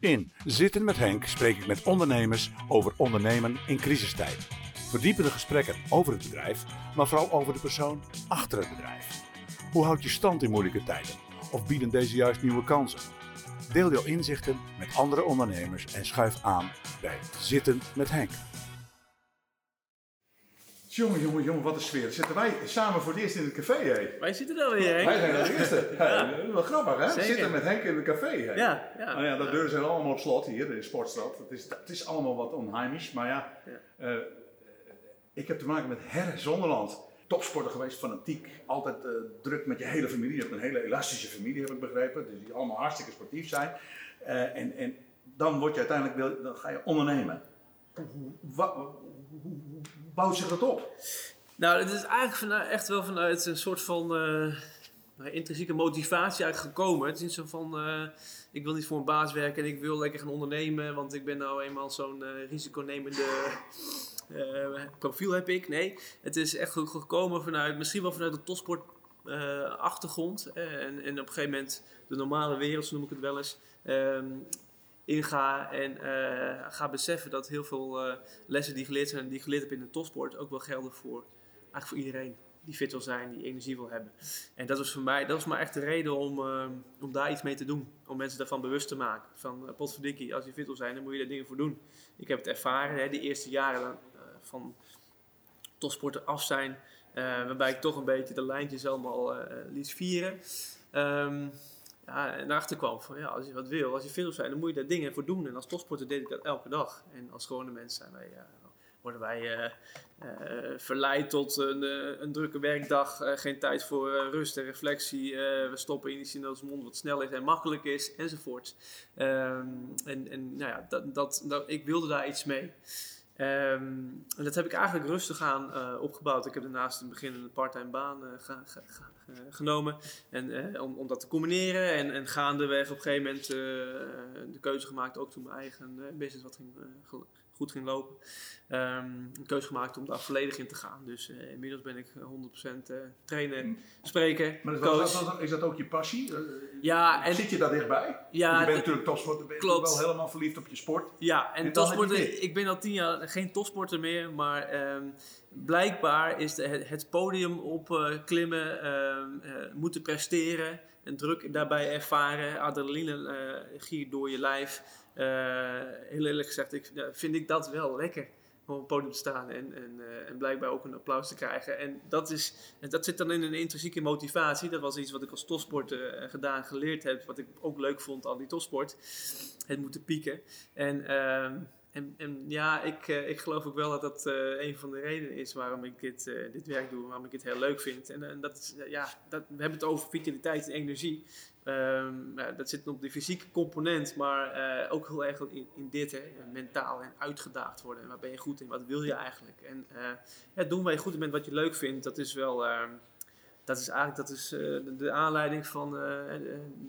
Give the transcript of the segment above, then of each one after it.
In Zitten met Henk spreek ik met ondernemers over ondernemen in crisistijd. Verdiepende gesprekken over het bedrijf, maar vooral over de persoon achter het bedrijf. Hoe houd je stand in moeilijke tijden? Of bieden deze juist nieuwe kansen? Deel jouw inzichten met andere ondernemers en schuif aan bij Zitten met Henk. Jongen, jongen, jongen, wat een sfeer. Zitten wij samen voor het eerst in het café, hé? Wij zitten er weer, Henk. Wij zijn de eerste. Ja. Wel grappig, hè? Zeker. Zitten met Henk in het café, hé? Ja, ja. Nou ja, de deuren zijn allemaal op slot hier in de Sportstad. Het is, het is allemaal wat onheimisch, maar ja, Ja. eh, ik heb te maken met Herre Zonderland. Topsporter geweest, fanatiek, altijd eh, druk met je hele familie. Je hebt een hele elastische familie, heb ik begrepen, dus die allemaal hartstikke sportief zijn. Eh, en, en dan word je uiteindelijk, dan ga je ondernemen. Wa- hoe, hoe- hoe bouwt zich dat op? Nou, het is eigenlijk vanuit, echt wel vanuit een soort van eh, nou, intrinsieke motivatie eigenlijk gekomen. Het is niet zo van, eh, ik wil niet voor een baas werken en ik wil lekker gaan ondernemen, want ik ben nou eenmaal zo'n eh, risiconemende profiel heb ik. Nee, het is echt ge- gekomen vanuit, misschien wel vanuit de topsport achtergrond. en, en op een gegeven moment de normale wereld, zo noem ik het wel eens, ehm, inga en eh, ga beseffen dat heel veel eh, lessen die geleerd zijn en die geleerd heb in de topsport ook wel gelden voor, eigenlijk voor iedereen die fit wil zijn, die energie wil hebben. En dat was voor mij, dat was maar echt de reden om, eh, om daar iets mee te doen. Om mensen daarvan bewust te maken. Van uh, potverdikkie, als je fit wil zijn, dan moet je daar dingen voor doen. Ik heb het ervaren, hè, die eerste jaren van topsporten af zijn, waarbij ik toch een beetje de lijntjes allemaal liet vieren. Ehm, ja, en daarachter kwam van ja, als je wat wil, als je wil zijn, dan moet je daar dingen voor doen. En als topsporter deed ik dat elke dag. En als gewone mensen zijn wij, ja, worden wij eh, eh, verleid tot een, eh, een drukke werkdag, eh, geen tijd voor eh, rust en reflectie. eh, we stoppen initiën in onze mond wat snel is en makkelijk is, enzovoort. Ehm, en en nou ja, dat, dat, ik wilde daar iets mee. Ehm, en dat heb ik eigenlijk rustig aan eh, opgebouwd. Ik heb daarnaast in het begin een parttime baan eh, eh, genomen. En, om, om dat te combineren. En, en gaandeweg op een gegeven moment de keuze gemaakt, ook toen mijn eigen business wat ging, goed ging lopen. Ehm, een keuze gemaakt om daar volledig in te gaan. Dus eh, inmiddels ben ik 100% eh trainen, spreken, Maar is dat, coach. is dat- is dat ook je passie? Eh, Ja, en- Zit je daar dichtbij? Ja, Want je bent natuurlijk topsporter, ben klopt. wel helemaal verliefd op je sport. Ja, en, En topsporter, ik ben al tien jaar geen topsporter meer, maar ehm, blijkbaar is de, het, het podium opklimmen, ehm eh, moeten presteren en druk daarbij ervaren, adrenaline eh, giert door je lijf. Eh, heel eerlijk gezegd, ik, vind ik dat wel lekker om op het podium te staan en, en, eh, en blijkbaar ook een applaus te krijgen. En dat, is, dat zit dan in een intrinsieke motivatie. Dat was iets wat ik als topsporter eh, gedaan, geleerd heb, wat ik ook leuk vond aan die topsport. Het moeten pieken. En, ehm, en, en ja, ik, ik geloof ook wel dat dat een van de redenen is waarom ik dit, werk doe, waarom ik het heel leuk vind. En, dat is, ja, dat, we hebben het over vitaliteit en energie. Ja, dat zit op de fysieke component, maar eh, ook heel erg in, in dit, hè, mentaal en uitgedaagd worden. En waar ben je goed in, wat wil je eigenlijk? En eh, ja, doen waar je goed in bent, wat je leuk vindt, dat is wel... ehm, dat is eigenlijk dat is, eh, de, aanleiding van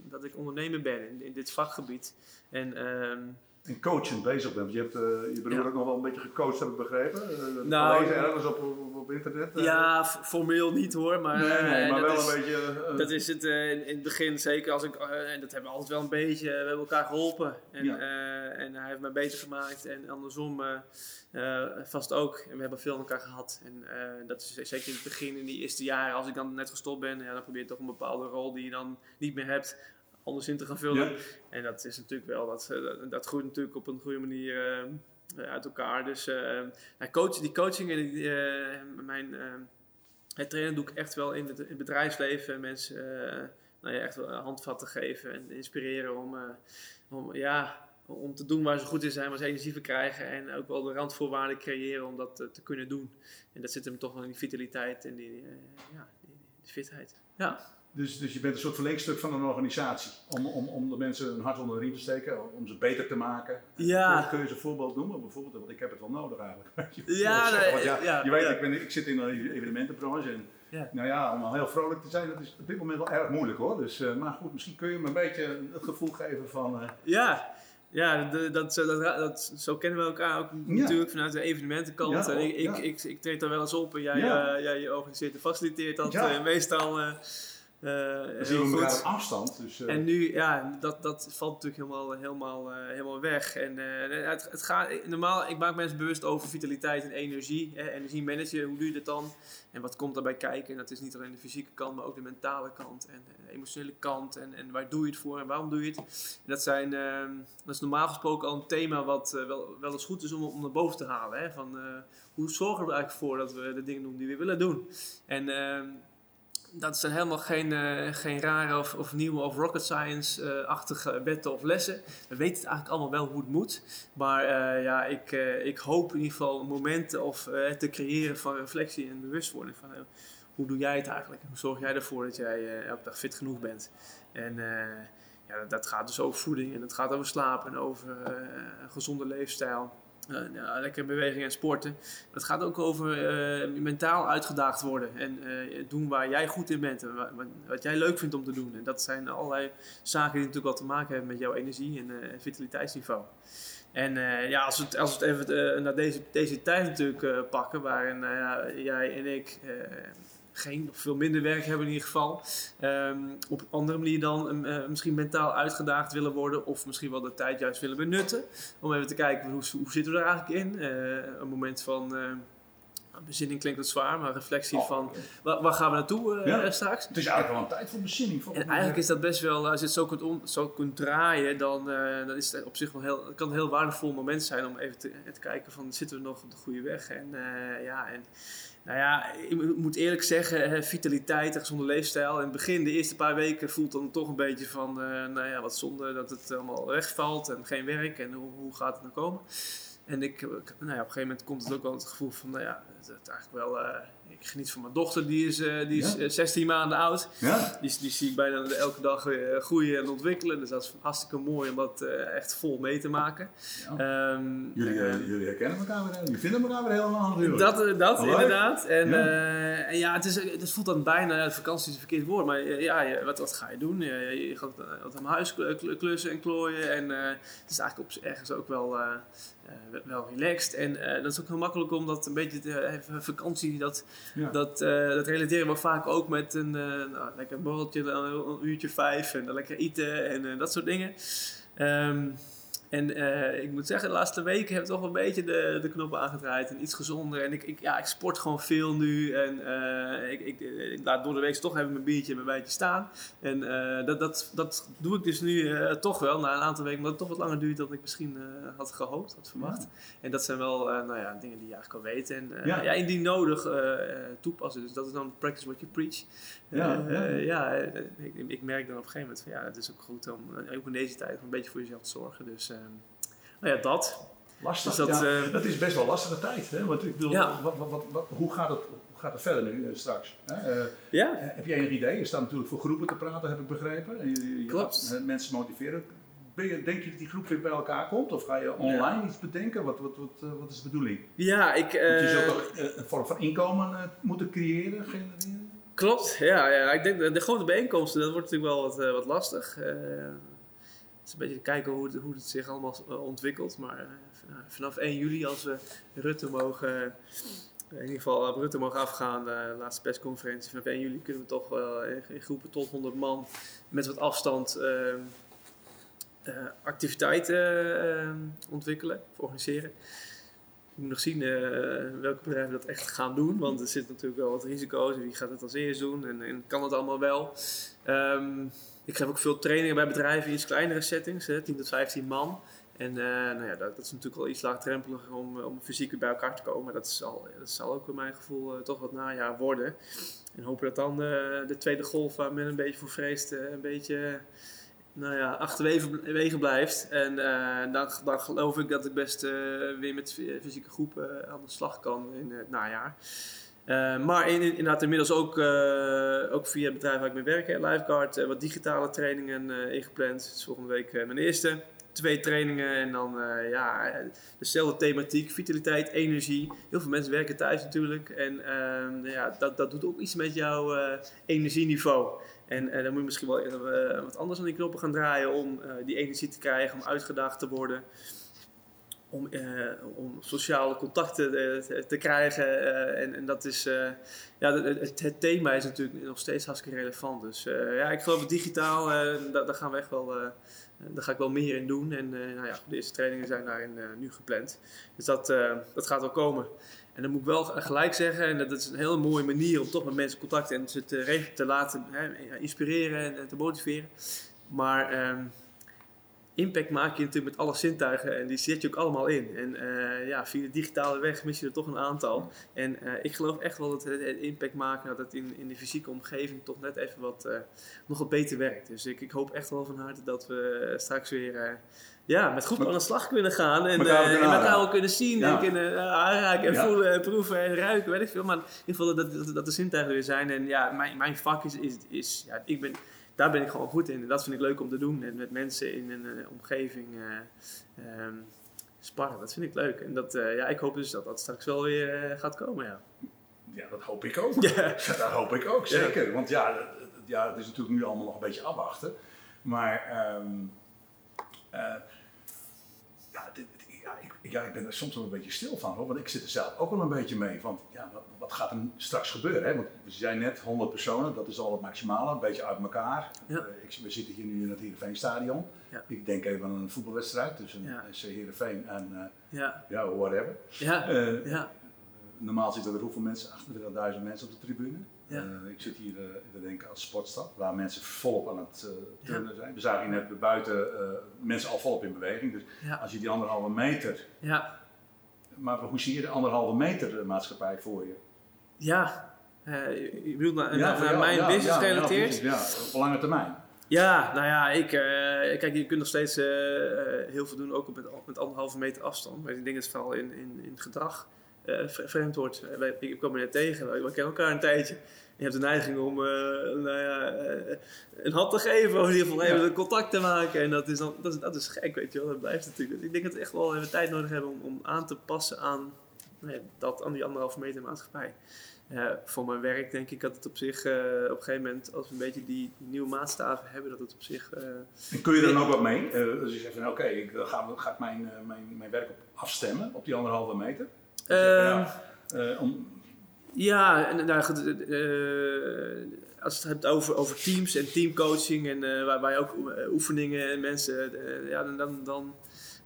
dat ik ondernemer ben in, in dit vakgebied. En ehm, En coachend bezig bent. Want je hebt eh, je Ja. ook nog wel een beetje gecoacht, heb ik begrepen. Uh, Nou, gelezen ergens op, op, op internet. eh. ja, formeel niet hoor, maar, nee, nee, eh, maar wel is, een beetje... eh, Dat is het eh, in, in het begin zeker als ik, eh, en dat hebben we altijd wel een beetje, we hebben elkaar geholpen. En, Ja. eh, en hij heeft mij beter gemaakt en andersom eh, eh, vast ook. En we hebben veel aan elkaar gehad. En eh, dat is zeker in het begin, in die eerste jaren, als ik dan net gestopt ben, ja, dan probeer je toch een bepaalde rol die je dan niet meer hebt, anders in te gaan vullen. Ja. En dat is natuurlijk wel, dat, eh, dat, dat groeit natuurlijk op een goede manier eh, uit elkaar. Dus eh, nou, coach, die coaching en die, eh, mijn... het trainen doe ik echt wel in het, in het bedrijfsleven. Mensen eh, nou ja, echt wel handvatten geven en inspireren om, eh, om, ja, om te doen waar ze goed in zijn, waar ze energie voor krijgen. En ook wel de randvoorwaarden creëren om dat te kunnen doen. En dat zit hem toch wel in die vitaliteit en die, eh, ja, die, die fitheid. Ja. Dus, dus je bent een soort verlengstuk van een organisatie. Om, om, om de mensen een hart onder de riem te steken, om ze beter te maken. Ja. Kun je ze een voorbeeld noemen? Bijvoorbeeld, want ik heb het wel nodig eigenlijk. Je, Ja, nee, Want ja, ja, je weet, ja. Ik, ben, ik zit in de evenementenbranche. En, Ja. Nou ja, om al heel vrolijk te zijn, dat is op dit moment wel erg moeilijk hoor. Dus, eh, maar goed, misschien kun je me een beetje het gevoel geven van... eh, Ja, ja dat, dat, dat, dat- zo kennen we elkaar ook natuurlijk vanuit de evenementenkant. Ja, En ik, ja. ik, ik, ik treed daar wel eens op en jij, eh, jij organiseert en faciliteert dat meestal. Eh, Uh, zien we elkaar op afstand. Dus, En nu, ja, dat, dat valt natuurlijk helemaal, helemaal, helemaal weg. En het, het gaat, normaal, ik maak mensen bewust over vitaliteit en energie. Hè, energie managen, hoe doe je dat dan? En wat komt daarbij kijken? En dat is niet alleen de fysieke kant, maar ook de mentale kant en de emotionele kant. En, en waar doe je het voor en waarom doe je het? En dat, zijn, ehm, dat is normaal gesproken al een thema wat wel, wel eens goed is om, om naar boven te halen. Hè? Van, hoe zorgen we er eigenlijk voor dat we de dingen doen die we willen doen? En ehm, dat zijn helemaal geen, uh, geen rare of, of nieuwe of rocket science-achtige wetten of lessen. We weten het eigenlijk allemaal wel hoe het moet. Maar uh, ja, ik, uh, ik hoop in ieder geval momenten of te creëren van reflectie en bewustwording. Van, hoe doe jij het eigenlijk? Hoe zorg jij ervoor dat jij elke dag fit genoeg bent? En ja, dat gaat dus over voeding en het gaat over slapen en over een gezonde leefstijl. Uh, ja, lekker beweging en sporten. Het gaat ook over uh, mentaal uitgedaagd worden en uh, doen waar jij goed in bent en wat, wat, jij leuk vindt om te doen. En dat zijn allerlei zaken die natuurlijk wel te maken hebben met jouw energie en vitaliteitsniveau. En ja, als we het, als even naar deze, deze tijd natuurlijk pakken, waarin jij en ik geen of veel minder werk hebben in ieder geval. Um, op andere manier dan uh, misschien mentaal uitgedaagd willen worden. Of misschien wel de tijd juist willen benutten. Om even te kijken hoe, hoe zitten we er eigenlijk in. Uh, een moment van... Bezinning klinkt het zwaar, maar reflectie oh, van waar, waar, gaan we naartoe ja. straks? Het is eigenlijk wel een tijd voor bezinning. En eigenlijk is dat best wel, als je het zo kunt, om, zo kunt draaien, dan, dan is het op zich wel heel, het kan een heel waardevol moment zijn om even te, te kijken van zitten we nog op de goede weg. En ja, en nou ja, ik moet eerlijk zeggen, vitaliteit en gezonde leefstijl. In het begin, de eerste paar weken, voelt dan toch een beetje van, uh, nou ja, wat zonde dat het allemaal wegvalt en geen werk en hoe, hoe gaat het nou komen. En ik, nou ja, op een gegeven moment komt het ook wel het gevoel van, nou ja, het, het eigenlijk wel, uh, ik geniet van mijn dochter, die is, uh, die is ja? 16 maanden oud. Ja? Die, die zie ik bijna elke dag weer groeien en ontwikkelen. Dus dat is hartstikke mooi om dat echt vol mee te maken. Ja. Um, jullie, jullie herkennen elkaar weer, jullie vinden elkaar weer helemaal natuurlijk. Dat, dat inderdaad. En ja, en ja het, is, het voelt dan bijna, ja, vakantie is een verkeerd woord, maar ja, wat, wat ga je doen? Je, je gaat wat aan huis klussen en klooien en het is eigenlijk op, ergens ook wel wel relaxed. En dat is ook heel makkelijk om dat een beetje te, vakantie, dat, ja. dat, uh, dat relateren we vaak ook met een nou, lekker borreltje, een uurtje vijf en lekker eten en dat soort dingen. Um, en uh, ik moet zeggen, de laatste weken heb ik toch een beetje de, de knoppen aangedraaid en iets gezonder. En ik, ik, ja, ik sport gewoon veel nu. En uh, ik, ik, ik, laat door de week toch even mijn biertje en mijn wijntje staan. En uh, dat, dat, dat doe ik dus nu toch wel, na een aantal weken, omdat het toch wat langer duurt dan ik misschien had gehoopt, had verwacht. Ja. En dat zijn wel nou ja, dingen die je eigenlijk al weet. En ja. ja. indien nodig toepassen. Dus dat is dan practice what you preach. Ja, ja. ik, ik, merk dan op een gegeven moment van ja, het is ook goed om ook in deze tijd een beetje voor jezelf te zorgen. Dus nou ja, dat. Lastig, dus dat, ja. uh, dat is best wel lastige tijd. Hè? Want ik bedoel, ja. wat, wat, wat, hoe, gaat het, hoe gaat het verder nu uh, straks? Hè? Uh, ja. heb jij een idee? Je staat natuurlijk voor groepen te praten, heb ik begrepen. Je, je Klopt. mensen motiveren. Je, denk je dat die groep weer bij elkaar komt? Of ga je online ja. iets bedenken? Wat, wat, wat, wat is de bedoeling? Ja, ik... Want je zult ook een vorm van inkomen moeten creëren, genereren? Klopt, ja, ja. Ik denk de, de grote bijeenkomsten, dat wordt natuurlijk wel wat, wat lastig is een beetje kijken hoe het, hoe het zich allemaal eh, ontwikkelt. Maar eh, vanaf 1 juli, als we Rutte mogen, eh, in ieder geval Rutte mogen afgaan, de laatste persconferentie, vanaf 1 juli kunnen we toch wel in groepen tot 100 man met wat afstand ehm, activiteiten ontwikkelen, organiseren. Moet nog zien welke bedrijven dat echt gaan doen. Want er zitten natuurlijk wel wat risico's. Wie gaat het als eerst doen? En, kan het allemaal wel? Um, ik geef ook veel trainingen bij bedrijven in iets kleinere settings, hè, 10 tot 15 man. En uh, nou ja, dat, dat, is natuurlijk wel iets laagdrempeliger om, om fysiek bij elkaar te komen. Dat zal, dat zal ook in mijn gevoel uh, toch wat najaar worden. En hopen dat dan de tweede golf waar men een beetje voor vreest, een beetje nou ja, achterwege blijft. En dan, dan geloof ik dat ik best weer met fysieke groepen aan de slag kan in het najaar. Maar in, inderdaad inmiddels ook, ook via het bedrijf waar ik mee werk, Lifeguard, uh, wat digitale trainingen ingepland. Dus volgende week mijn eerste. Twee trainingen en dan ja, dezelfde thematiek, vitaliteit, energie. Heel veel mensen werken thuis natuurlijk. En ehm, ja, dat, dat doet ook iets met jouw energieniveau. En dan moet je misschien wel wat anders aan die knoppen gaan draaien om die energie te krijgen, om uitgedaagd te worden. Om, eh, om sociale contacten eh, te, te krijgen. eh, en, en dat is, ja, het, het- thema is natuurlijk nog steeds hartstikke relevant. Dus ja, ik geloof dat digitaal, daar, daar gaan we echt wel, daar ga ik wel meer in doen. En nou ja, de eerste trainingen zijn daarin nu gepland. Dus dat, dat gaat wel komen. En dan moet ik wel gelijk zeggen, en dat is een hele mooie manier om toch met mensen contact en ze te, laten hè, inspireren en, en te motiveren. Maar ehm, impact maak je natuurlijk met alle zintuigen en die zet je ook allemaal in. En eh, ja, via de digitale weg mis je er toch een aantal. En eh, ik geloof echt wel dat het, het impact maken, dat het in, in de fysieke omgeving toch net even wat, eh, nog wat beter werkt. Dus ik, ik hoop echt wel van harte dat we straks weer ja, met groep aan de slag kunnen gaan. En Elkaar kunnen en elkaar kunnen zien Ja. en kunnen aanraken en Ja. voelen en proeven en ruiken, weet ik veel. Maar in ieder geval dat, dat, dat de zintuigen weer zijn. En ja, mijn, mijn vak is, is, is ja, ik ben, daar ben ik gewoon goed in. En dat vind ik leuk om te doen. En met mensen in een eh, omgeving ehm, sparren, dat vind ik leuk. En dat, eh, ja, ik hoop dus dat dat straks wel weer gaat komen, ja. Ja, dat hoop ik ook. Ja. Dat hoop ik ook, Ja. zeker. Want ja, ja, het is natuurlijk nu allemaal nog een beetje afwachten. Maar ehm, eh, ja, dit- ja, ik, ben er soms wel een beetje stil van, hoor, want ik zit er zelf ook wel een beetje mee. Van, ja, wat, wat gaat er straks gebeuren? Hè? Want we zijn net 100 personen, dat is al het maximale, een beetje uit elkaar. Ja. Eh, ik, we zitten hier nu in het Heerenveenstadion. Ja. Ik denk even aan een voetbalwedstrijd tussen Ja. SC Heerenveen en eh, Ja, ja, whatever. ja, Eh, ja, Normaal zitten er hoeveel mensen? 28.000 mensen op de tribune. Ja. Eh, ik zit hier, uh, ik denk als sportstad, waar mensen volop aan het eh turnen zijn. We zagen hier net buiten eh, mensen al volop in beweging. Dus ja, als je die anderhalve meter, ja. maar hoe zie je de anderhalve meter eh, maatschappij voor je? ja. Eh, je bedoelt naar, naar- voor naar jou, mijn ja, business ja, gerelateerd? Ja, op lange termijn. Ja, nou ja, ik, eh, kijk, je kunt nog steeds eh, eh, heel veel doen, ook op met, met anderhalve meter afstand. Maar ik denk dat het vooral in, in, in gedrag eh, vreemd wordt. Eh, wij- ik kwam er net tegen, we, we kennen elkaar een tijdje. Je hebt de neiging om eh, nou ja, eh, een hand te geven, of in ieder geval even Ja. contact te maken. En dat is, dan, dat, is, dat is gek, weet je wel, dat blijft natuurlijk. Ik denk dat we echt wel even tijd nodig hebben om, om aan te passen aan, nou ja, dat, aan die anderhalve meter maatschappij. Eh, voor mijn werk denk ik dat het op zich eh, op een gegeven moment, als we een beetje die, nieuwe maatstaven hebben, dat het op zich. eh, En kun je er dan ook wat mee? Eh, dus je zegt van oké, ik ga, ga ik mijn, eh, mijn, mijn werk op afstemmen op die anderhalve meter. Ehm, ja, eh, om, Ja, en nou, goed, eh, als het hebt over, over teams en teamcoaching en eh, waar, waar je ook eh, oefeningen en mensen, eh, ja, dan, dan, dan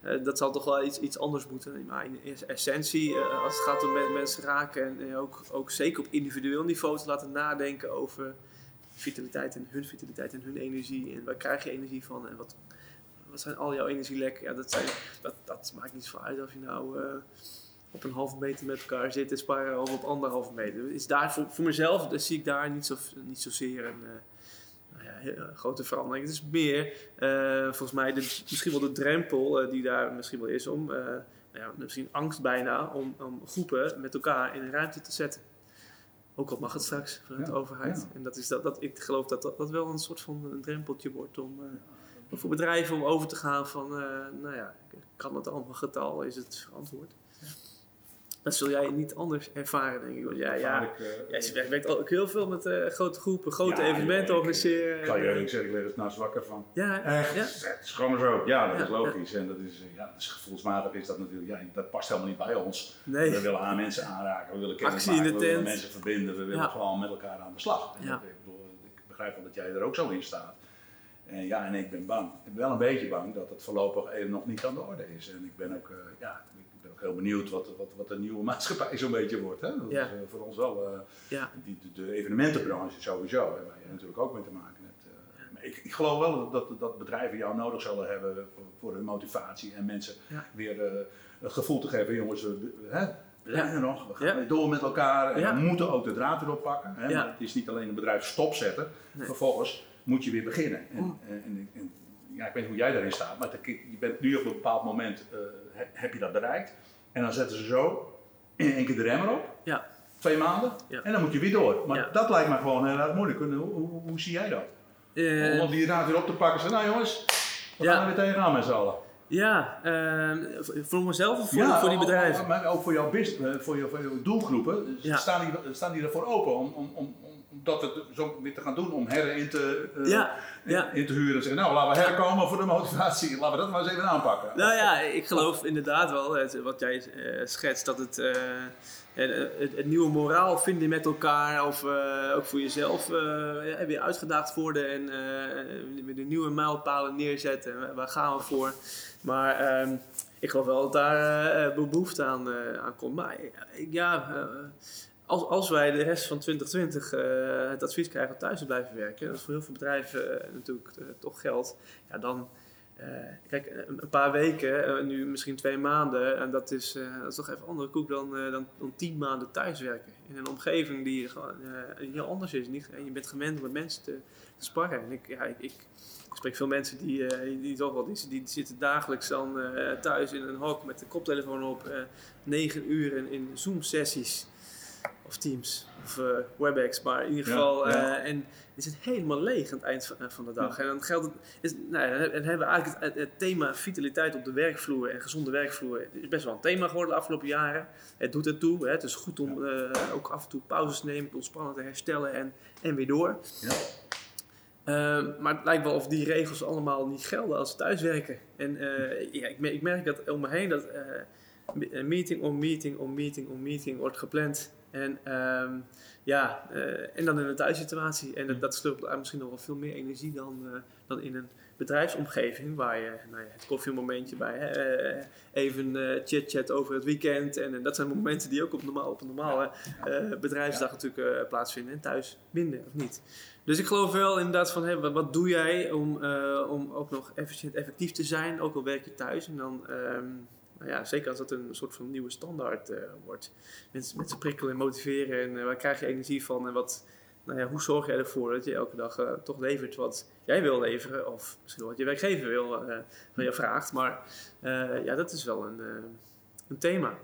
eh, dat zal toch wel iets, iets anders moeten. Maar in es- essentie, eh, als het gaat om men- mensen raken en eh, ook, ook zeker op individueel niveau te laten nadenken over vitaliteit en hun vitaliteit en hun energie en waar krijg je energie van en wat, wat zijn al jouw energielekken. Ja, dat, zijn, dat, dat maakt niet zoveel uit of je nou eh, op een halve meter met elkaar zit en sparren of op anderhalve meter. Is daar voor, voor mezelf dus zie ik daar niet, zo, niet zozeer een eh, nou ja, heel, grote verandering. Het is meer eh, volgens mij de, misschien wel de drempel eh, die daar misschien wel is om, eh, nou ja, misschien angst bijna, om, om groepen met elkaar in een ruimte te zetten. Ook al mag het straks vanuit Ja, de overheid. ja. En dat is dat, dat, ik geloof dat, dat dat wel een soort van een drempeltje wordt om, eh, voor bedrijven om over te gaan van, eh, nou ja, kan het allemaal getal, is het verantwoord. Dat zul jij niet anders ervaren, denk ik. Want ja, ja, eh, jij werkt- ook heel veel met eh, grote groepen, grote Ja, evenementen ik- organiseren. Ik kan je eerlijk zeggen, ik er naast wakker van. Ja, Echt, het is gewoon zo. Ja, dat is logisch. En dat is, ja, dat is gevoelsmatig is dat natuurlijk, ja, dat past helemaal niet bij ons. Nee. We willen aan mensen aanraken, we willen kennis maken, willen mensen verbinden, we willen gewoon met elkaar aan de slag. En Ja. ik, bedoel, ik begrijp wel dat jij er ook zo in staat. En ja, en ik ben bang. Ik ben wel een beetje bang dat het voorlopig even nog niet aan de orde is. En ik ben ook, eh, ja, ik ben ook heel benieuwd wat, wat, wat de nieuwe maatschappij zo'n beetje wordt. Hè? Dat Ja. is eh, voor ons wel, eh, Ja. die, de, evenementenbranche sowieso, hè, waar je natuurlijk ook mee te maken hebt. eh. Ik, ik geloof wel dat, dat bedrijven jou nodig zullen hebben voor, voor hun motivatie en mensen weer het gevoel te geven, jongens, we, hè, we zijn er nog, we gaan Ja. weer door met elkaar en Ja. we moeten ook de draad erop pakken. Hè, Ja. het is niet alleen een bedrijf stopzetten, Nee. vervolgens moet je weer beginnen. En, Mm. en, en, en- ja, ik weet niet hoe jij daarin staat, maar je bent nu op een bepaald moment, heb je dat bereikt en dan zetten ze zo in één keer de remmer op Ja. twee maanden Ja. en dan moet je weer door. Maar Ja. dat lijkt me gewoon heel erg moeilijk. Hoe, hoe, hoe zie jij dat? Eh, Om die raad weer op te pakken en nou jongens, we gaan er weer tegenaan met z'n allen. ja, ehm, voor- mezelf of voor, Ja, voor die ook- bedrijven? ook- Maar ook voor jouw, business, eh, voor, je, voor jouw doelgroepen Ja. staan, die, staan die ervoor open om, om, om, dat zo weer te gaan doen, om herren in te, uh, ja, ja. In, te huren. En zeggen, nou laten we herkomen voor de motivatie, laten we dat maar eens even aanpakken. Nou ja, ik geloof inderdaad wel, wat jij schetst, dat het het, het, nieuwe moraal vinden met elkaar, of ook voor jezelf weer uitgedaagd worden en weer de nieuwe mijlpalen neerzetten. Waar gaan we voor? Maar ehm, ik geloof wel dat daar behoefte aan, aan komt. Maar ja, als, als wij de rest van 2020 het advies krijgen om thuis te blijven werken, dat is voor heel veel bedrijven natuurlijk toch geld, ja, dan kijk, een, paar weken, nu misschien twee maanden, en dat is, toch even andere koek dan, dan, tien maanden thuiswerken. In een omgeving die gewoon heel anders is. Niet, je bent gewend om met mensen te, te sparren. En ik, ja, ik, ik, spreek veel mensen die, die, toch wel, die, die zitten dagelijks dan thuis in een hok met de koptelefoon op, negen uur in, in Zoom-sessies of Teams of WebEx, maar in ieder geval. en is het helemaal leeg aan het eind van, van de dag. En dan geldt het, is, nou ja, dan hebben we eigenlijk het, thema vitaliteit op de werkvloer en gezonde werkvloer is best wel een thema geworden de afgelopen jaren. Het doet ertoe. Hè. Het is goed om ook af en toe pauzes te nemen, ontspannen te herstellen en, en weer door. Ja. Uh, maar het lijkt wel of die regels allemaal niet gelden als thuiswerken. En uh, ja, ik, ik, merk dat om me heen dat meeting om meeting om meeting om meeting wordt gepland. En um, ja, uh, en dan in een thuissituatie. En dat, dat slurpt misschien nog wel veel meer energie dan, uh, dan in een bedrijfsomgeving. Waar je nou ja, het koffiemomentje bij, uh, even chit-chat over het weekend. En, dat zijn momenten die ook op, normaal, op een normale bedrijfsdag natuurlijk plaatsvinden. En thuis minder, of niet? Dus ik geloof wel inderdaad van, hey, wat doe jij om, om ook nog efficiënt effectief te zijn? Ook al werk je thuis. En dan... Um, nou ja, zeker als dat een soort van nieuwe standaard uh, wordt. Mensen, mensen prikkelen en motiveren en uh, waar krijg je energie van en wat, nou ja, hoe zorg jij ervoor dat je elke dag uh, toch levert wat jij wil leveren of misschien wat je werkgever wil, van je vraagt. Maar ja, dat is wel een, een thema.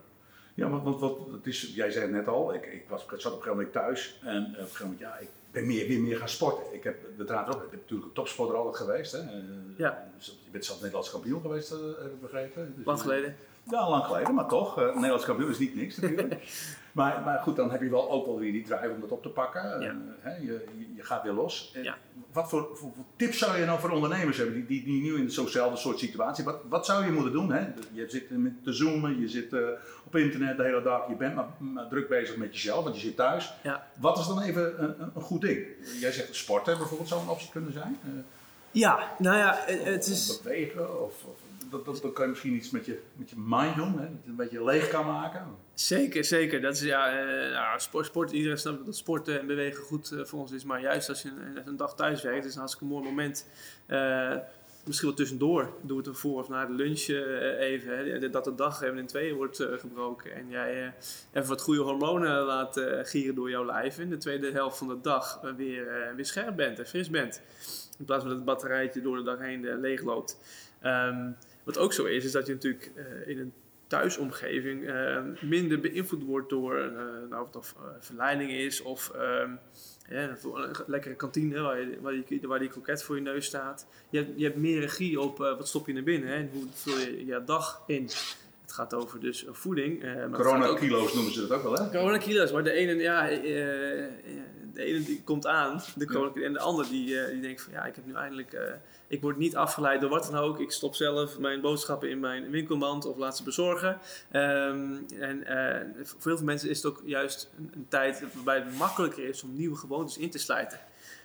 Ja, want, want wat, het is, jij zei het net al, ik, ik, was, ik zat op een gegeven moment thuis en op een gegeven moment, ja, ik ben meer, weer meer gaan sporten. Ik heb de draad op, ik ben natuurlijk een topsporter altijd geweest. Hè. Ja. Je bent zelf Nederlands kampioen geweest, heb ik begrepen. Dus Lang geleden. Ja, lang geleden, maar toch. Uh, Nederlands kampioen is niet niks natuurlijk. maar, maar goed, dan heb je wel ook wel weer die drive om dat op te pakken. Ja. Uh, hè, je, je gaat weer los. Ja. Wat voor, voor, tips zou je nou voor ondernemers hebben die, die, die nu in zo'nzelfde soort situatie, wat, wat zou je moeten doen? Hè? Je zit te zoomen, je zit uh, op internet de hele dag, je bent maar, maar, druk bezig met jezelf, want je zit thuis. Ja. Wat is dan even een, een, goed ding? Jij zegt sporten bijvoorbeeld zou een optie kunnen zijn? Ja, nou ja, het is... Bewegen of, of dat, dat, dan kan je misschien iets met je, met je mind doen, hè? dat je een beetje leeg kan maken. Zeker, zeker. Dat is, ja, uh, nou, sport, sport, iedereen snapt dat sporten en bewegen goed uh, voor ons is. Maar juist als je een, een dag thuis werkt, is een hartstikke mooi moment. Uh, misschien wel tussendoor. Doe het ervoor of na de lunch even. Hè, dat de dag even in tweeën wordt gebroken. En jij even wat goede hormonen laat gieren door jouw lijf. En de tweede helft van de dag weer, weer scherp bent en fris bent. In plaats van dat het batterijtje door de dag heen leeg loopt. Um, wat ook zo is, is dat je natuurlijk uh, in een thuisomgeving uh, minder beïnvloed wordt door uh, nou, of het verleiding is of ehm, ja, een lekkere kantine waar, je, waar, die, waar die kroket voor je neus staat. Je hebt, je hebt meer regie op wat stop je naar binnen hè, en hoe vul je je dag in. Het gaat over dus voeding. Corona-kilo's noemen ze dat ook wel, hè? Corona-kilo's, maar de ene, ja, de ene die komt aan, de en de ander die, die denkt van ja, ik heb nu eindelijk ik word niet afgeleid door wat dan ook. Ik stop zelf mijn boodschappen in mijn winkelmand of laat ze bezorgen. Um, en uh, voor heel veel mensen is het ook juist een, een, tijd waarbij het makkelijker is om nieuwe gewoontes in te sluiten.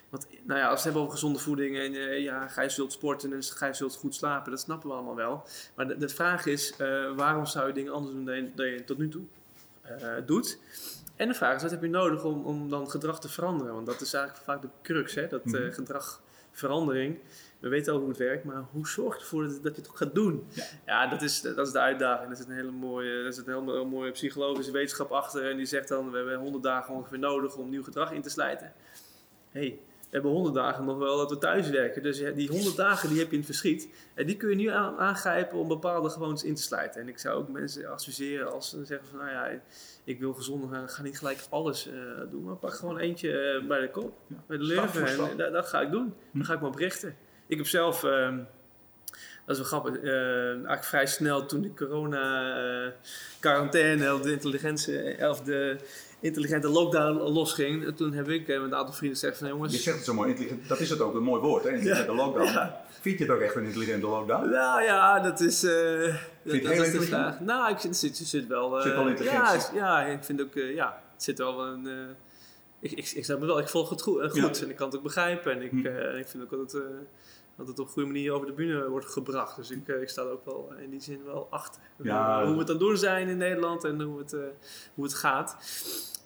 Want nou ja, als we het hebben over gezonde voeding en ja, ga je zult sporten en ga je zult goed slapen, dat snappen we allemaal wel. Maar de, de vraag is, waarom zou je dingen anders doen dan je, dan je tot nu toe doet? En de vraag is, wat heb je nodig om, om dan gedrag te veranderen? Want dat is eigenlijk vaak de crux, hè? dat mm gedragverandering we weten al hoe het werkt, maar hoe zorg je ervoor dat, je het ook gaat doen? Ja, ja dat, is, dat is de uitdaging. Er zit een hele mooie, er zit een hele mooie psychologische wetenschap achter. En die zegt dan, we hebben 100 dagen ongeveer nodig om nieuw gedrag in te slijten. hey, hebben 100 dagen nog wel dat we thuis werken. Dus die 100 dagen die heb je in het verschiet. En die kun je nu aangrijpen om bepaalde gewoontes in te slijten. En ik zou ook mensen adviseren als ze zeggen van, nou ja, ik wil gezonder gaan, ga niet gelijk alles uh, doen. Maar pak gewoon eentje uh, bij de kop, ja, bij de lurven. En dat, dat, ga ik doen. Dan ga ik me oprichten. Ik heb zelf, uh, Dat is wel grappig. Uh, eigenlijk vrij snel toen de corona-quarantaine, of de intelligentie, of de intelligente lockdown losging. Toen heb ik met een aantal vrienden gezegd van jongens... Je zegt het zo mooi, intelligent, dat is het ook, een mooi woord, hè? Intelligente ja. lockdown. Ja. Vind je het ook echt een intelligente lockdown? Nou ja, dat is... Uh, vind je het heel intelligent? Nou, ik zit, zit, zit wel... Uh, zit wel intelligent? Ja, ja, ik vind ook... Uh, ja, het zit wel een... ik, ik, ik, me wel, ik volg het goed, goed en ik kan het ook begrijpen. En ik, hm. ik vind ook dat het dat het op een goede manier over de bühne wordt gebracht. Dus ik, ik sta er ook wel in die zin wel achter. Ja, hoe we het dan doen zijn in Nederland en hoe het, uh, hoe het gaat.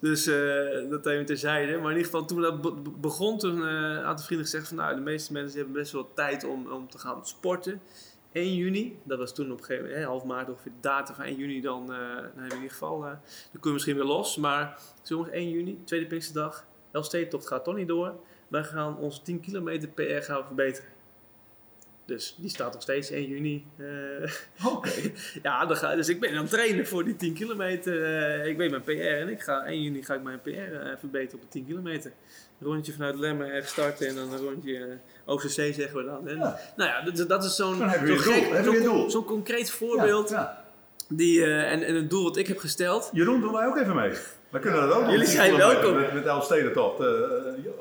Dus uh, dat even terzijde. Maar in ieder geval, toen dat begon, toen uh, een aantal vrienden gezegd van nou, de meeste mensen hebben best wel tijd om, om te gaan sporten. 1 juni, dat was toen op een gegeven moment, hè, half maart ongeveer de datum van 1 juni, dan, dan in ieder geval, dan kun je misschien weer los. Maar jongens, 1 juni, tweede Pinksterdag, Elfstedentocht gaat toch niet door. Wij gaan onze 10 kilometer PR gaan verbeteren. Dus die staat nog steeds 1 juni. Uh, Oké. ja, dan ga, dus ik ben aan het trainen voor die 10 kilometer. Uh, ik weet mijn PR en ik ga 1 juni ga ik mijn PR uh, eh, verbeteren op de 10 kilometer. Een rondje vanuit Lemmer ergens starten en dan een rondje OCC zeggen we dan. Ja. Nou ja, dat, dat is zo'n zo zo concreet voorbeeld. Ja, ja. Die, en, en een doel wat ik heb gesteld. Jeroen, doen wij ook even mee. We kunnen dat ook Jullie zijn welkom. Met, met Elfstedentocht. Uh,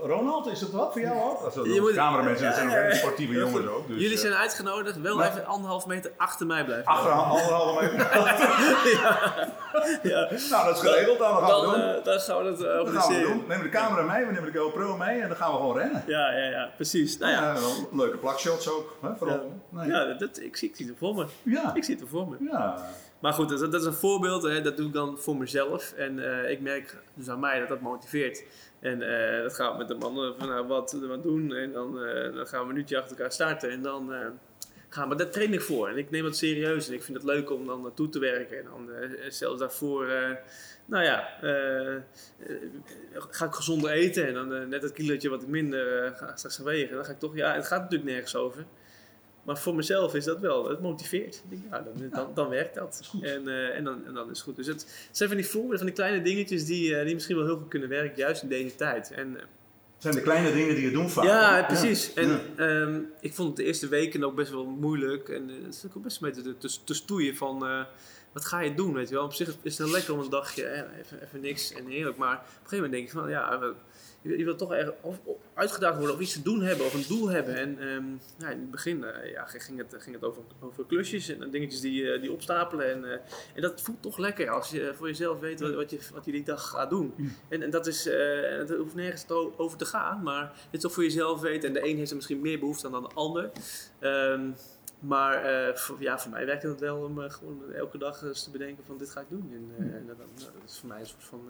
Ronald, is het wat voor jou ook? Als cameramensen ja, zijn ook sportieve jongens ook. Dus, Jullie zijn uitgenodigd. Wel even anderhalf meter achter mij blijven. Achter anderhalve meter? ja. ja. Nou, dat is geregeld. Dan, gaan dan, we doen. Uh, dan gaan we dat uh, organiseren. We nemen de camera mee, we nemen de GoPro mee en dan gaan we gewoon rennen. Ja, ja, ja. Precies. Nou, ja. leuke plakshots ook. Hè, vooral. Ja, nee. ja dat, ik, zie, ik zie het voor me. Ja. Ik zie het voor me. Ja. Maar goed, dat, dat, is een voorbeeld. Hè. Dat doe ik dan voor mezelf. En uh, ik merk dus aan mij dat dat motiveert. En uh, dat gaat met de mannen van nou, wat, wat doen. En dan, uh, dan gaan we een minuutje achter elkaar starten. En dan gaan we, daar train ik voor. En ik neem dat serieus. En ik vind het leuk om dan naartoe te werken. En dan zelfs daarvoor, nou ja, ga ik gezonder eten. En dan net het kilootje wat ik minder ga straks wegen. Dan ga ik toch, ja, het gaat natuurlijk nergens over. Maar voor mezelf is dat wel, het motiveert. Ik denk, ja, dan, dan, dan, werkt dat. En, uh, en, dan, en dan is het goed. Dus het zijn van die voorbeelden, van die kleine dingetjes die, uh, die misschien wel heel goed kunnen werken, juist in deze tijd. En, uh, het zijn de kleine dingen die je doen vaak. Ja, precies. En ja. Um, ik vond het de eerste weken ook best wel moeilijk. En het is ook best een beetje te, te, stoeien van wat ga je doen, weet je wel. Op zich is het wel lekker om een dagje, even, even niks en heerlijk. Maar op een gegeven moment denk ik van, ja, je, je wilt toch erg uitgedaagd worden of iets te doen hebben of een doel hebben. En um, ja, in het begin uh, ja, ging, het, ging het over, over klusjes en dingetjes die, uh, die opstapelen. En, uh, en dat voelt toch lekker als je voor jezelf weet wat, wat, je, wat je die dag gaat doen. En, en dat is, het hoeft nergens over te gaan, maar het is toch voor jezelf weten. En de een heeft er misschien meer behoefte aan dan de ander. Um, maar voor, ja, voor mij werkt het wel om gewoon elke dag eens te bedenken van dit ga ik doen. En, en dat, nou, dat, is voor mij een soort van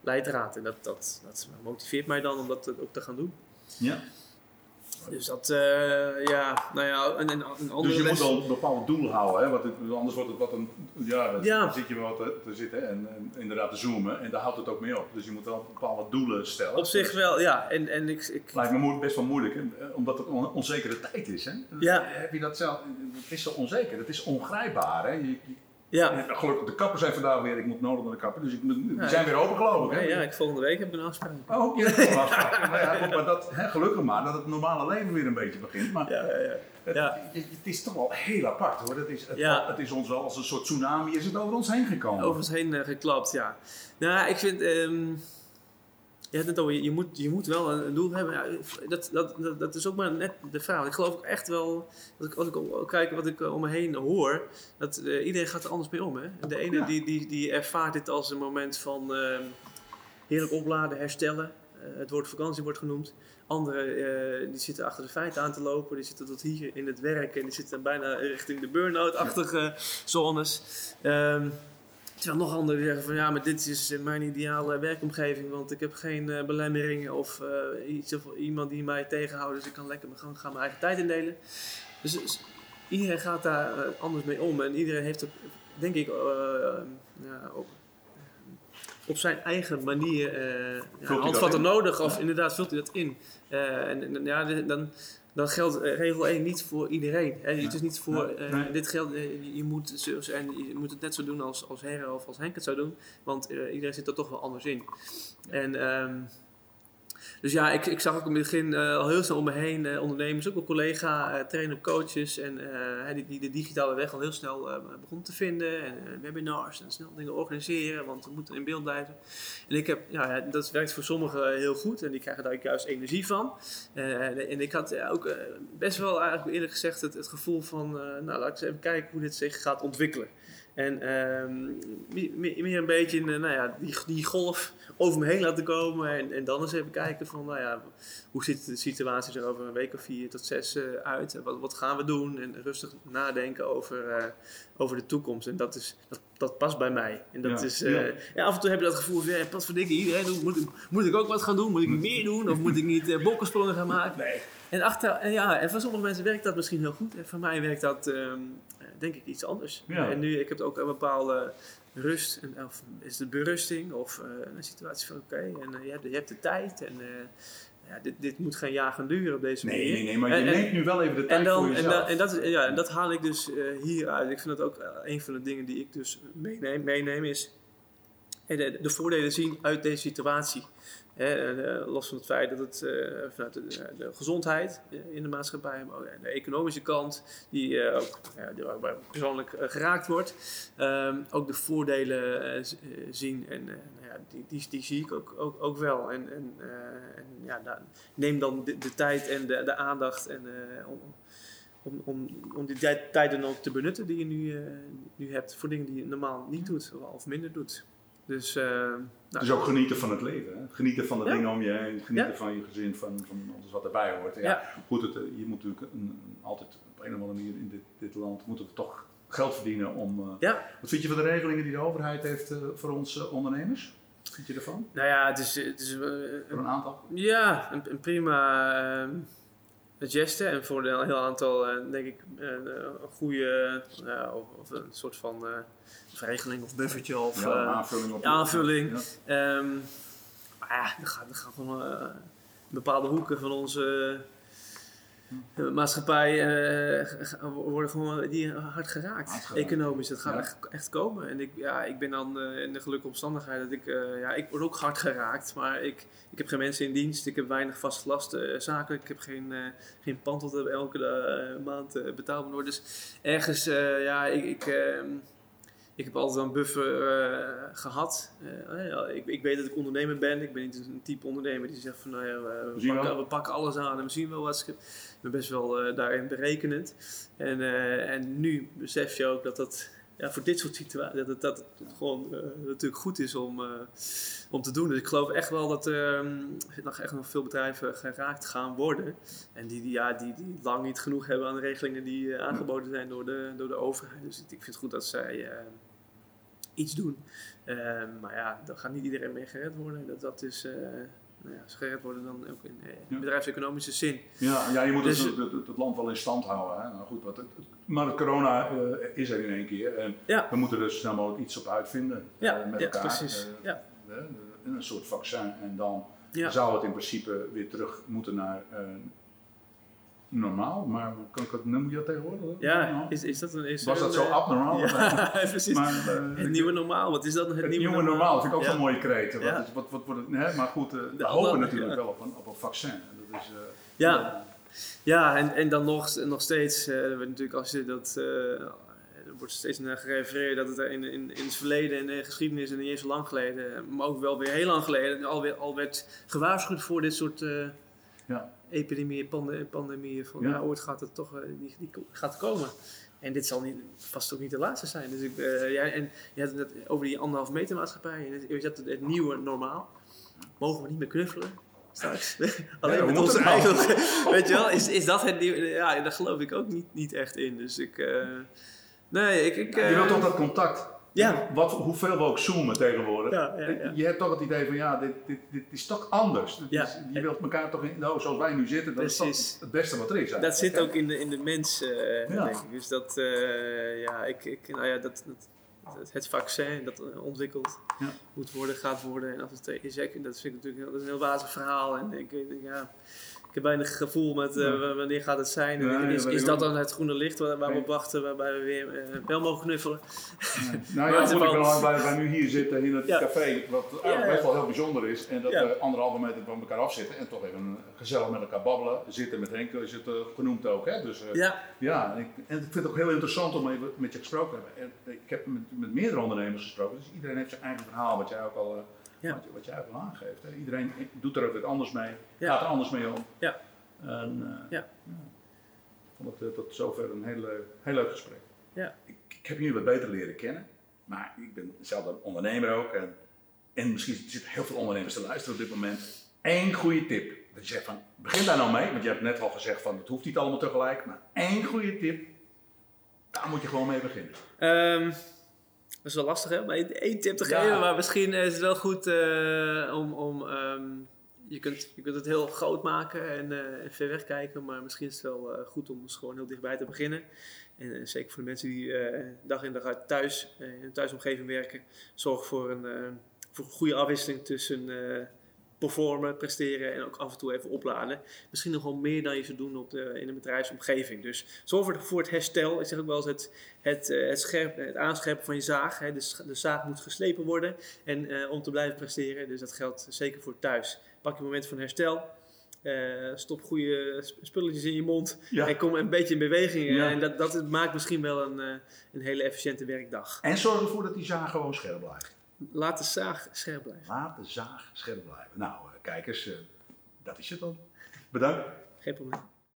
leidraad. En dat, dat, dat motiveert mij dan om dat ook te gaan doen. Ja. Dus dat, uh, ja, nou ja, een, een, een andere Dus je les... moet wel een bepaald doel houden, hè? Want het, anders wordt het wat een, ja, zit je wel te, te zitten en, en, inderdaad te zoomen en daar houdt het ook mee op. Dus je moet wel bepaalde doelen stellen. Op zich wel, ja. En, en ik, ik... Lijkt me best wel moeilijk, hè? omdat het een onzekere tijd is, hè? Ja. Heb je dat zelf, het is zo onzeker, het is ongrijpbaar, hè? Je, ja. gelukkig, de kappen zijn vandaag weer, ik moet nodig naar de kapper, dus ik, die zijn weer open geloof ik. Ja, ja, ik, volgende week heb ik een afspraak. Oh, je hebt een afspraak. maar, ja, maar dat, hè, gelukkig maar, dat het normale leven weer een beetje begint. Maar ja, ja, ja. Het, het, is toch wel heel apart hoor. Het is, het, het, is ons wel als een soort tsunami is het over ons heen gekomen. Over ons heen uh, geklapt, ja. Nou, ik vind... Um, je hebt over, je moet, je moet wel een, doel hebben. Ja, dat, dat, dat, dat, is ook maar net de vraag. Ik geloof ook echt wel, als ik, als ik kijk wat ik om me heen hoor, dat uh, iedereen gaat er anders mee om. Hè? De ene Ja. die, die, die ervaart dit als een moment van uh, heerlijk opladen, herstellen. Uh, het woord vakantie wordt genoemd. Anderen die zitten achter de feiten aan te lopen, die zitten tot hier in het werk en die zitten bijna richting de burn-out-achtige zones. Um, Terwijl nog anderen zeggen van ja, maar dit is mijn ideale werkomgeving, want ik heb geen uh, belemmeringen of uh, iets of iemand die mij tegenhoudt, dus ik kan lekker mijn gang gaan mijn eigen tijd indelen. Dus, dus iedereen gaat daar anders mee om en iedereen heeft ook, denk ik, ja, op, op zijn eigen manier ja, handvatten nodig of inderdaad vult hij dat in. en, en ja, dan, dan geldt regel 1 niet voor iedereen. Hè? Het is niet voor, uh, nee. dit geldt, uh, je, moet, en je moet het net zo doen als, als Herre of als Henk het zou doen, want iedereen zit er toch wel anders in. En, um, Dus ja, ik, ik zag ook in het begin uh, al heel snel om me heen uh, ondernemers, ook wel collega, uh, trainer, coaches en die, die de digitale weg al heel snel begon te vinden. En webinars en snel dingen organiseren, want we moeten in beeld blijven. En ik heb, ja, dat werkt voor sommigen heel goed en die krijgen daar juist energie van. en ik had ook best wel eigenlijk eerlijk gezegd het, het gevoel van, nou laat ik eens even kijken hoe dit zich gaat ontwikkelen. En um, meer, een beetje nou ja, die, die golf over me heen laten komen. En, en dan eens even kijken van, nou ja, hoe ziet de situatie er over een week of vier tot zes uh, uit? Wat, wat gaan we doen? En rustig nadenken over, uh, over de toekomst. En dat, is, dat, dat past bij mij. En dat Ja, is, ja. ja. af en toe heb je dat gevoel van, ja, wat voor dikke iedereen. Moet, ik- moet ik ook wat gaan doen? Moet ik meer doen? Of moet ik niet bokkensprongen gaan maken? Nee. En, achter, en, ja, en voor sommige mensen werkt dat misschien heel goed. En voor mij werkt dat, ehm, denk ik, iets anders. Ja. En nu, ik heb ook een bepaalde rust. En, of is het berusting? Of eh, een situatie van, oké, en eh, je, hebt, je hebt de tijd. En eh, ja, dit, dit moet geen jaar gaan duren op deze Nee, manier. nee, nee, maar je En- en- neemt nu wel even de tijd en, dan, voor en, jezelf. dan, en, dat, ja, en dat haal ik dus hieruit. Ik vind dat ook een van de dingen die ik dus meeneem, meeneem is de, de voordelen zien uit deze situatie. Eh, los van het feit dat het eh, vanuit de, gezondheid eh, in de maatschappij, maar ook de economische kant, die eh, ook persoonlijk geraakt wordt, Ehm, ook de voordelen zien. En nou ja, die, die, zie ik ook, ook, ook wel. En, en, en ja, neem dan de, tijd en de, de aandacht en, om, om, om, om die tijd, ook te benutten die je nu, nu hebt voor dingen die je normaal niet doet of minder doet. Dus, eh, nou, Dus ook genieten van het leven. Hè? Genieten van de Ja. dingen om je heen. Genieten Ja. van je gezin, van, van alles wat erbij hoort. Ja, Ja. Goed, het, eh, je moet natuurlijk een, altijd op een of andere manier in dit, dit land moeten we toch geld verdienen om. eh, ja, Wat vind je van de regelingen die de overheid heeft voor onze ondernemers? Wat vind je ervan? nou ja, het is, het is Voor een aantal? Ja, een, een prima uh, geste. En voor een heel aantal, eh, denk ik, eh, een goede, ja, of, een soort van eh, regeling of buffertje of Ja, eh, aanvulling op. aanvulling. Ja. Ehm, maar ja, er gaan, er gaan gewoon eh, bepaalde hoeken van onze eh, maatschappij g- worden gewoon die hard geraakt, Hard economisch. Dat gaat Ja. echt, echt komen. En ik, ja, ik ben dan eh, in de gelukkige omstandigheid dat ik, eh, ja, ik word ook hard geraakt, maar ik, ik heb geen mensen in dienst, ik heb weinig vast lasten zakelijk, ik heb geen, geen pand dat elke maand betaald moet worden. Dus ergens, ja, ik, ik, ehm, ik heb altijd een buffer eh, gehad. Eh, ja, ik, ik weet dat ik ondernemer ben. Ik ben niet een type ondernemer die zegt van nou ja, we, pakken, wel. we pakken alles aan en we zien wel wat. Ik ben best wel eh, daarin berekenend. En, eh, en nu besef je ook dat dat ja, voor dit soort situaties dat dat het gewoon eh, natuurlijk goed is om, eh, om te doen. Dus ik geloof echt wel dat er ehm, nog echt nog veel bedrijven geraakt gaan worden. En die, die, ja, die, die lang niet genoeg hebben aan de regelingen die eh, aangeboden zijn door de, door de overheid. Dus ik vind het goed dat zij eh, iets doen. Ehm, maar ja, dan gaat niet iedereen mee gered worden. Dat, dat is, eh, nou ja, gered worden dan ook in eh, Ja. bedrijfseconomische zin. Ja, ja, je moet Dus- het, het, land wel in stand houden. Hè? Nou, goed, wat het, maar het corona eh, is er in één keer. En Ja. we moeten er snel mogelijk iets op uitvinden. Ja, met ja elkaar. precies. Ja. een soort vaccin. En dan zou het in principe weer terug moeten naar normaal. Maar kan ik het, noem je dat tegenwoordig? Ja, is, is dat een... Is Was dat een, zo eh, abnormaal? Ja, precies. Maar, eh, het nieuwe normaal, wat is dat? Het, Het nieuwe, nieuwe normaal, vind ik ook Ja. zo'n mooie kreet. Wat, Ja. wat, wat, wordt het? Maar goed, eh, we hopen natuurlijk wel op een, op een vaccin. Dat is, Ja. Ja, en, en dan nog, nog steeds, wordt natuurlijk als je dat, er wordt steeds naar gerefereerd dat het in, in, in het verleden en de geschiedenis en niet eens zo lang geleden, maar ook wel weer heel lang geleden, alweer, al werd gewaarschuwd voor dit soort Ja. epidemieën, pande- pandemieën. Van, Ja. ja. ooit gaat het toch, eh, die, die gaat komen. En dit zal niet, vast ook niet de laatste zijn. Dus ik, eh, ja, en je had het net over die anderhalf meter maatschappij. En het, je zegt het, het nieuwe normaal. Mogen we niet meer knuffelen? Straks. Alleen hoe met onze nou? eigen. Weet je wel, is, is dat het nieuwe? Ja, daar geloof ik ook niet, niet echt in. Dus ik. eh, nee, ik. ik je eh, wilt toch dat contact? Ja. Wat, hoeveel we ook zoomen tegenwoordig. Ja, ja, ja. Je hebt toch het idee van ja, dit, dit, dit is toch anders. Is- je wilt elkaar toch in, nou, zoals wij nu zitten, dat is toch het beste wat er is. Dat eigenlijk, zit hè? ook in de, in de mens, eh, denk ik. Dus dat, eh, ja, ik, ik, nou ja, dat, dat, dat- het vaccin dat eh, ontwikkeld moet worden, gaat worden. En als het is, dat vind ik natuurlijk dat is een heel wazig verhaal. En ik, ja, ik heb weinig gevoel met eh, wanneer gaat het zijn. En Ja, ja, is is dat dan het groene licht waar, waar we op wachten, waarbij we weer eh, wel mogen knuffelen? Nou ja, het ik waar wij nu hier zitten in het Ja. café, wat best wel heel bijzonder is. En dat we anderhalve meter van elkaar afzitten en toch even gezellig met elkaar babbelen. Zitten met Henk is het eh, genoemd ook. Hè? Dus, Ja, Ja, en ik, en ik vind het ook heel interessant om even met je gesproken te hebben. En Ik heb met, met meerdere ondernemers gesproken, dus iedereen heeft zijn eigen verhaal, wat jij ook al, Ja. wat, je- wat jij ook al aangeeft. Hè. Iedereen doet er ook weer anders mee, gaat er anders mee om. Ja. En, eh, Ja. Ik vond het eh, tot zover een heel, leuk- heel leuk gesprek. Ja. Ik, ik heb jullie wat beter leren kennen, maar ik ben zelf een ondernemer ook. En, en misschien zitten heel veel ondernemers te luisteren op dit moment. Eén goede tip. Dat je zegt van, begin daar nou mee, want je hebt net al gezegd van, het hoeft niet allemaal tegelijk. Maar één goede tip, daar moet je gewoon mee beginnen. Ehm, dat is wel lastig hè, om één één tip te Ja. geven, maar misschien is het wel goed eh, om... om ehm, je, kunt, je kunt het heel groot maken en, eh, en ver weg kijken, maar misschien is het wel eh, goed om dus gewoon heel dichtbij te beginnen. En zeker voor de mensen die dag in dag uit thuis, in een thuisomgeving werken, zorg voor een, voor een goede afwisseling tussen performen, presteren en ook af en toe even opladen. Misschien nog wel meer dan je zou doen op de, in een bedrijfsomgeving. Dus zorg voor, voor het herstel. Ik zeg ook wel eens het, het, eh, het, scherp, het aanscherpen van je zaag. Hè. De, zaag moet geslepen worden en, eh, om te blijven presteren. Dus dat geldt zeker voor thuis. Pak je moment van herstel. eh, stop goede sp- spulletjes in je mond. Ja. En kom een beetje in beweging. Ja. En dat, dat maakt misschien wel een, een hele efficiënte werkdag. En zorg ervoor dat die zaag gewoon scherp blijft. Laat de zaag scherp blijven. Laat de zaag scherp blijven. Nou, eh, kijkers, eh, dat is het dan. Bedankt. Geen probleem.